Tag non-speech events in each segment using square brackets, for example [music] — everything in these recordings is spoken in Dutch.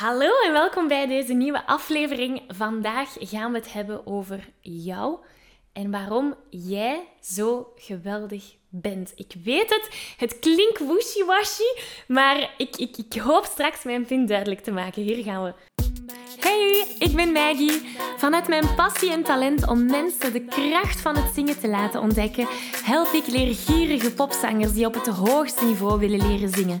Hallo en welkom bij deze nieuwe aflevering. Vandaag gaan we het hebben over jou en waarom jij zo geweldig bent. Ik weet het, het klinkt wishy-washy, maar ik, ik, ik hoop straks mijn punt duidelijk te maken. Hier gaan we. Hey, ik ben Maggie. Vanuit mijn passie en talent om mensen de kracht van het zingen te laten ontdekken, help ik leergierige popzangers die op het hoogste niveau willen leren zingen.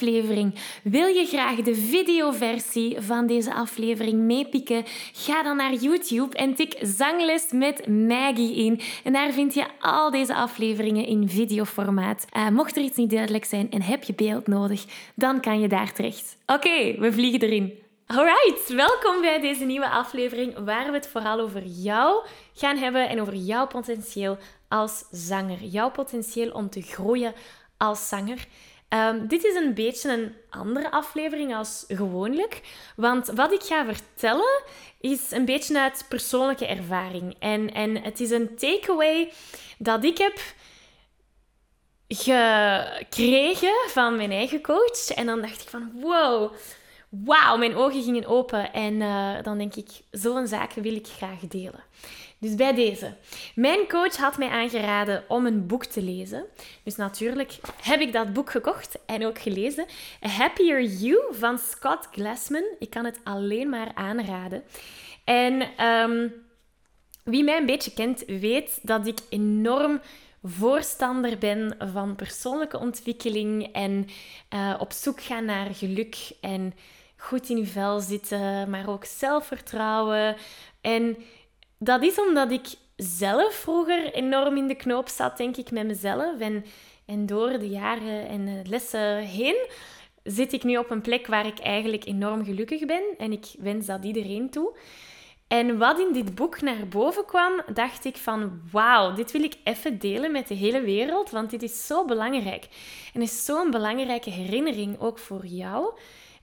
aflevering. Wil je graag de videoversie van deze aflevering meepikken? Ga dan naar YouTube en tik Zangles met Maggie in. En daar vind je al deze afleveringen in videoformaat. Uh, mocht er iets niet duidelijk zijn en heb je beeld nodig, dan kan je daar terecht. Oké, we vliegen erin. Alright, welkom bij deze nieuwe aflevering waar we het vooral over jou gaan hebben en over jouw potentieel als zanger. Jouw potentieel om te groeien als zanger. Um, dit is een beetje een andere aflevering als gewoonlijk. Want wat ik ga vertellen is een beetje uit persoonlijke ervaring. En, en het is een takeaway dat ik heb gekregen van mijn eigen coach. En dan dacht ik van wow, wauw, mijn ogen gingen open. En uh, dan denk ik, zo'n zaken wil ik graag delen. Dus bij deze. Mijn coach had mij aangeraden om een boek te lezen. Dus natuurlijk heb ik dat boek gekocht en ook gelezen. A Happier You van Scott Glassman. Ik kan het alleen maar aanraden. En um, wie mij een beetje kent, weet dat ik enorm voorstander ben van persoonlijke ontwikkeling en uh, op zoek gaan naar geluk en goed in je vel zitten, maar ook zelfvertrouwen. En dat is omdat ik zelf vroeger enorm in de knoop zat, denk ik, met mezelf. En, en door de jaren en de lessen heen zit ik nu op een plek waar ik eigenlijk enorm gelukkig ben. En ik wens dat iedereen toe. En wat in dit boek naar boven kwam, dacht ik van wauw, dit wil ik even delen met de hele wereld, want dit is zo belangrijk. En is zo'n belangrijke herinnering ook voor jou.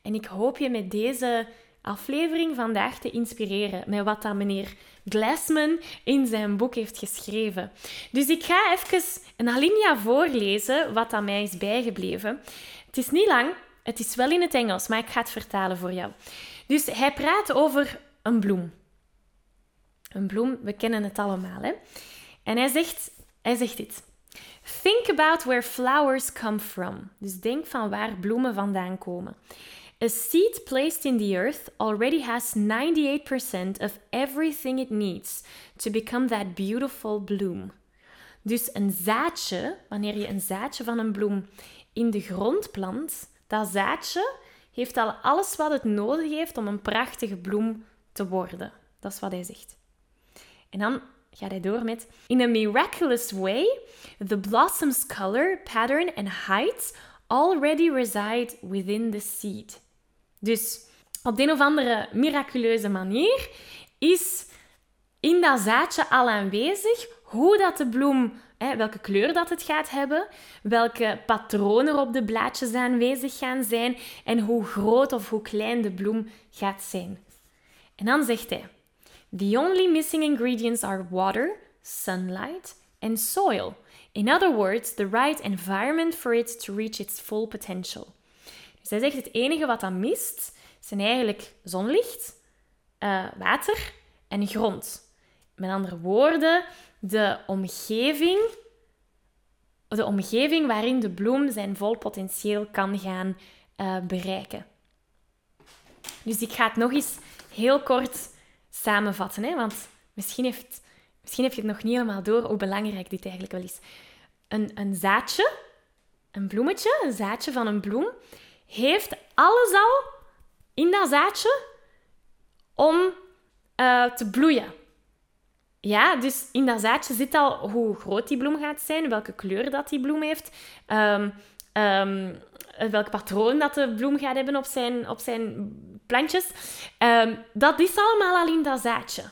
En ik hoop je met deze aflevering vandaag te inspireren met wat dat meneer Glassman in zijn boek heeft geschreven. Dus ik ga even een alinea voorlezen wat aan mij is bijgebleven. Het is niet lang, het is wel in het Engels, maar ik ga het vertalen voor jou. Dus hij praat over een bloem. Een bloem, we kennen het allemaal. Hè? En hij zegt, hij zegt dit. Think about where flowers come from. Dus denk van waar bloemen vandaan komen. A seed placed in the earth already has 98% of everything it needs to become that beautiful bloom. Dus een zaadje, wanneer je een zaadje van een bloem in de grond plant, dat zaadje heeft al alles wat het nodig heeft om een prachtige bloem te worden. Dat is wat hij zegt. En dan gaat hij door met: In a miraculous way, the blossom's color, pattern and height already reside within the seed. Dus op de een of andere miraculeuze manier is in dat zaadje al aanwezig hoe dat de bloem, hè, welke kleur dat het gaat hebben, welke patronen op de blaadjes aanwezig gaan zijn en hoe groot of hoe klein de bloem gaat zijn. En dan zegt hij: The only missing ingredients are water, sunlight and soil. In other words, the right environment for it to reach its full potential. Hij zegt het enige wat dan mist, zijn eigenlijk zonlicht, uh, water en grond. Met andere woorden, de omgeving, de omgeving waarin de bloem zijn vol potentieel kan gaan uh, bereiken. Dus ik ga het nog eens heel kort samenvatten, hè? want misschien, heeft, misschien heb je het nog niet helemaal door hoe belangrijk dit eigenlijk wel is. Een, een zaadje, een bloemetje, een zaadje van een bloem, heeft alles al in dat zaadje om eh, te bloeien. Ja, dus in dat zaadje zit al hoe groot die bloem gaat zijn, welke kleur dat die bloem heeft, um, um, welk patroon dat de bloem gaat hebben op zijn, op zijn plantjes. Ehm, dat is allemaal al in dat zaadje.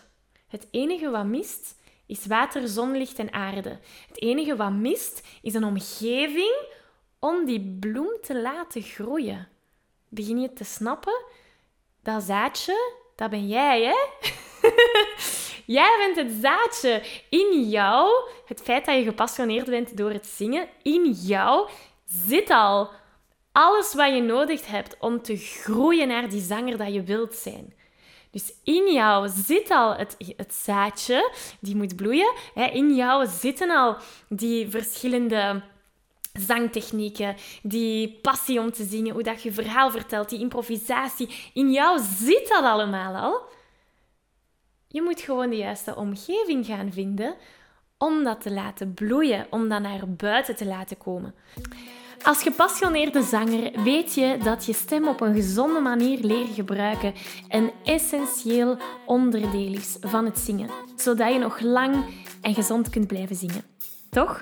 Het enige wat mist is water, zonlicht en aarde. Het enige wat mist is een omgeving om die bloem te laten groeien. Begin je te snappen? Dat zaadje, dat ben jij, hè? [laughs] jij bent het zaadje in jou. Het feit dat je gepassioneerd bent door het zingen, in jou zit al alles wat je nodig hebt om te groeien naar die zanger dat je wilt zijn. Dus in jou zit al het, het zaadje, die moet bloeien. In jou zitten al die verschillende zangtechnieken, die passie om te zingen, hoe dat je verhaal vertelt, die improvisatie. In jou zit dat allemaal al. Je moet gewoon de juiste omgeving gaan vinden om dat te laten bloeien, om dat naar buiten te laten komen. Als gepassioneerde zanger weet je dat je stem op een gezonde manier leren gebruiken een essentieel onderdeel is van het zingen, zodat je nog lang en gezond kunt blijven zingen. Toch?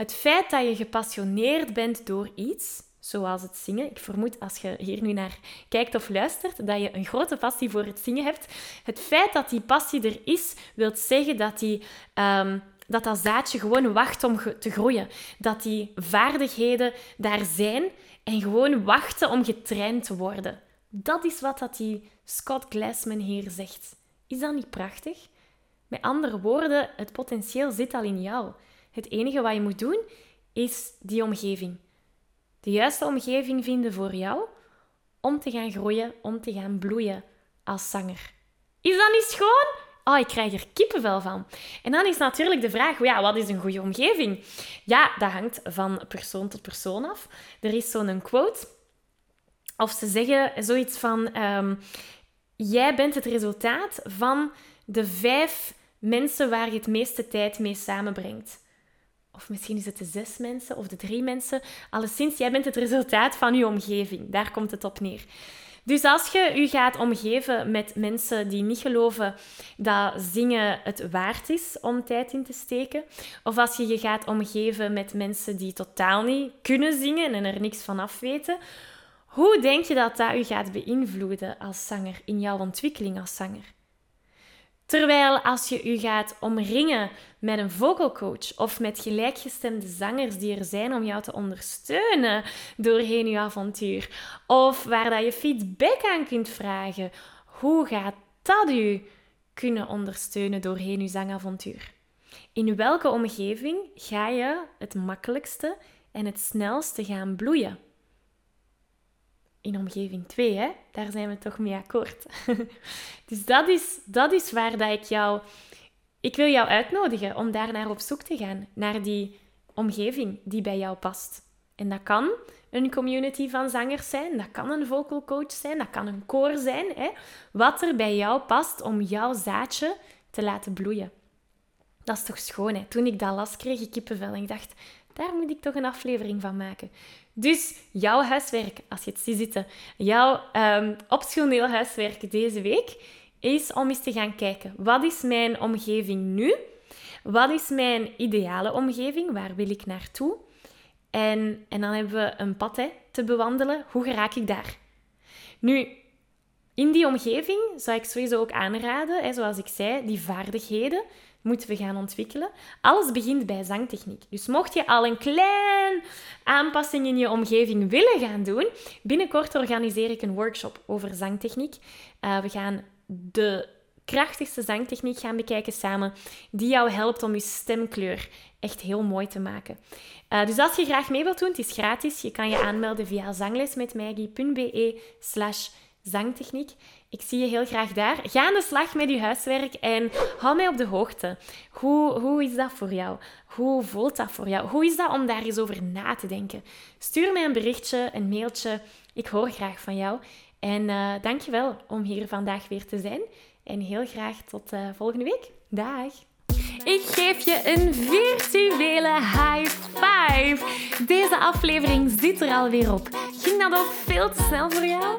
Het feit dat je gepassioneerd bent door iets zoals het zingen. Ik vermoed als je hier nu naar kijkt of luistert, dat je een grote passie voor het zingen hebt. Het feit dat die passie er is, wil zeggen dat die, ehm, dat, dat zaadje gewoon wacht om te groeien. Dat die vaardigheden daar zijn en gewoon wachten om getraind te worden. Dat is wat dat die Scott Glassman hier zegt. Is dat niet prachtig? Met andere woorden, het potentieel zit al in jou. Het enige wat je moet doen, is die omgeving de juiste omgeving vinden voor jou om te gaan groeien, om te gaan bloeien als zanger. Is dat niet schoon? Oh, ik krijg er kippenvel van. En dan is natuurlijk de vraag, ja, wat is een goede omgeving? Ja, dat hangt van persoon tot persoon af. Er is zo'n quote, of ze zeggen zoiets van, um, jij bent het resultaat van de vijf mensen waar je het meeste tijd mee samenbrengt of misschien is het de zes mensen of de drie mensen. Alleszins, jij bent het resultaat van je omgeving. Daar komt het op neer. Dus als je je gaat omgeven met mensen die niet geloven dat zingen het waard is om tijd in te steken, of als je je gaat omgeven met mensen die totaal niet kunnen zingen en er niks van af weten, hoe denk je dat dat je gaat beïnvloeden als zanger in jouw ontwikkeling als zanger? Terwijl als je je gaat omringen met een vocal coach of met gelijkgestemde zangers die er zijn om jou te ondersteunen doorheen je avontuur, of waar dat je feedback aan kunt vragen, hoe gaat dat u kunnen ondersteunen doorheen je zangavontuur? In welke omgeving ga je het makkelijkste en het snelste gaan bloeien? In omgeving 2, hè? daar zijn we toch mee akkoord. [laughs] dus dat is, dat is waar dat ik jou... Ik wil jou uitnodigen om daar naar op zoek te gaan. Naar die omgeving die bij jou past. En dat kan een community van zangers zijn. Dat kan een vocal coach zijn. Dat kan een koor zijn. Hè? Wat er bij jou past om jouw zaadje te laten bloeien. Dat is toch schoon, hè? Toen ik dat las, kreeg ik kippenvel en ik dacht... Daar moet ik toch een aflevering van maken. Dus jouw huiswerk, als je het ziet zitten, jouw um, optioneel huiswerk deze week is om eens te gaan kijken. Wat is mijn omgeving nu? Wat is mijn ideale omgeving? Waar wil ik naartoe? En, en dan hebben we een pad hè, te bewandelen. Hoe raak ik daar? Nu, in die omgeving zou ik sowieso ook aanraden, hè, zoals ik zei, die vaardigheden moeten we gaan ontwikkelen. Alles begint bij zangtechniek. Dus mocht je al een klein aanpassing in je omgeving willen gaan doen, binnenkort organiseer ik een workshop over zangtechniek. Uh, we gaan de krachtigste zangtechniek gaan bekijken samen, die jou helpt om je stemkleur echt heel mooi te maken. Uh, dus als je graag mee wilt doen, het is gratis. Je kan je aanmelden via zanglesmetmaggie.be slash zangtechniek. Ik zie je heel graag daar. Ga aan de slag met je huiswerk en hou mij op de hoogte. Hoe, hoe is dat voor jou? Hoe voelt dat voor jou? Hoe is dat om daar eens over na te denken? Stuur mij een berichtje, een mailtje. Ik hoor graag van jou. En uh, dankjewel om hier vandaag weer te zijn. En heel graag tot uh, volgende week. Dag! Ik geef je een virtuele high five. Deze aflevering zit er alweer op. Ging dat ook veel te snel voor jou?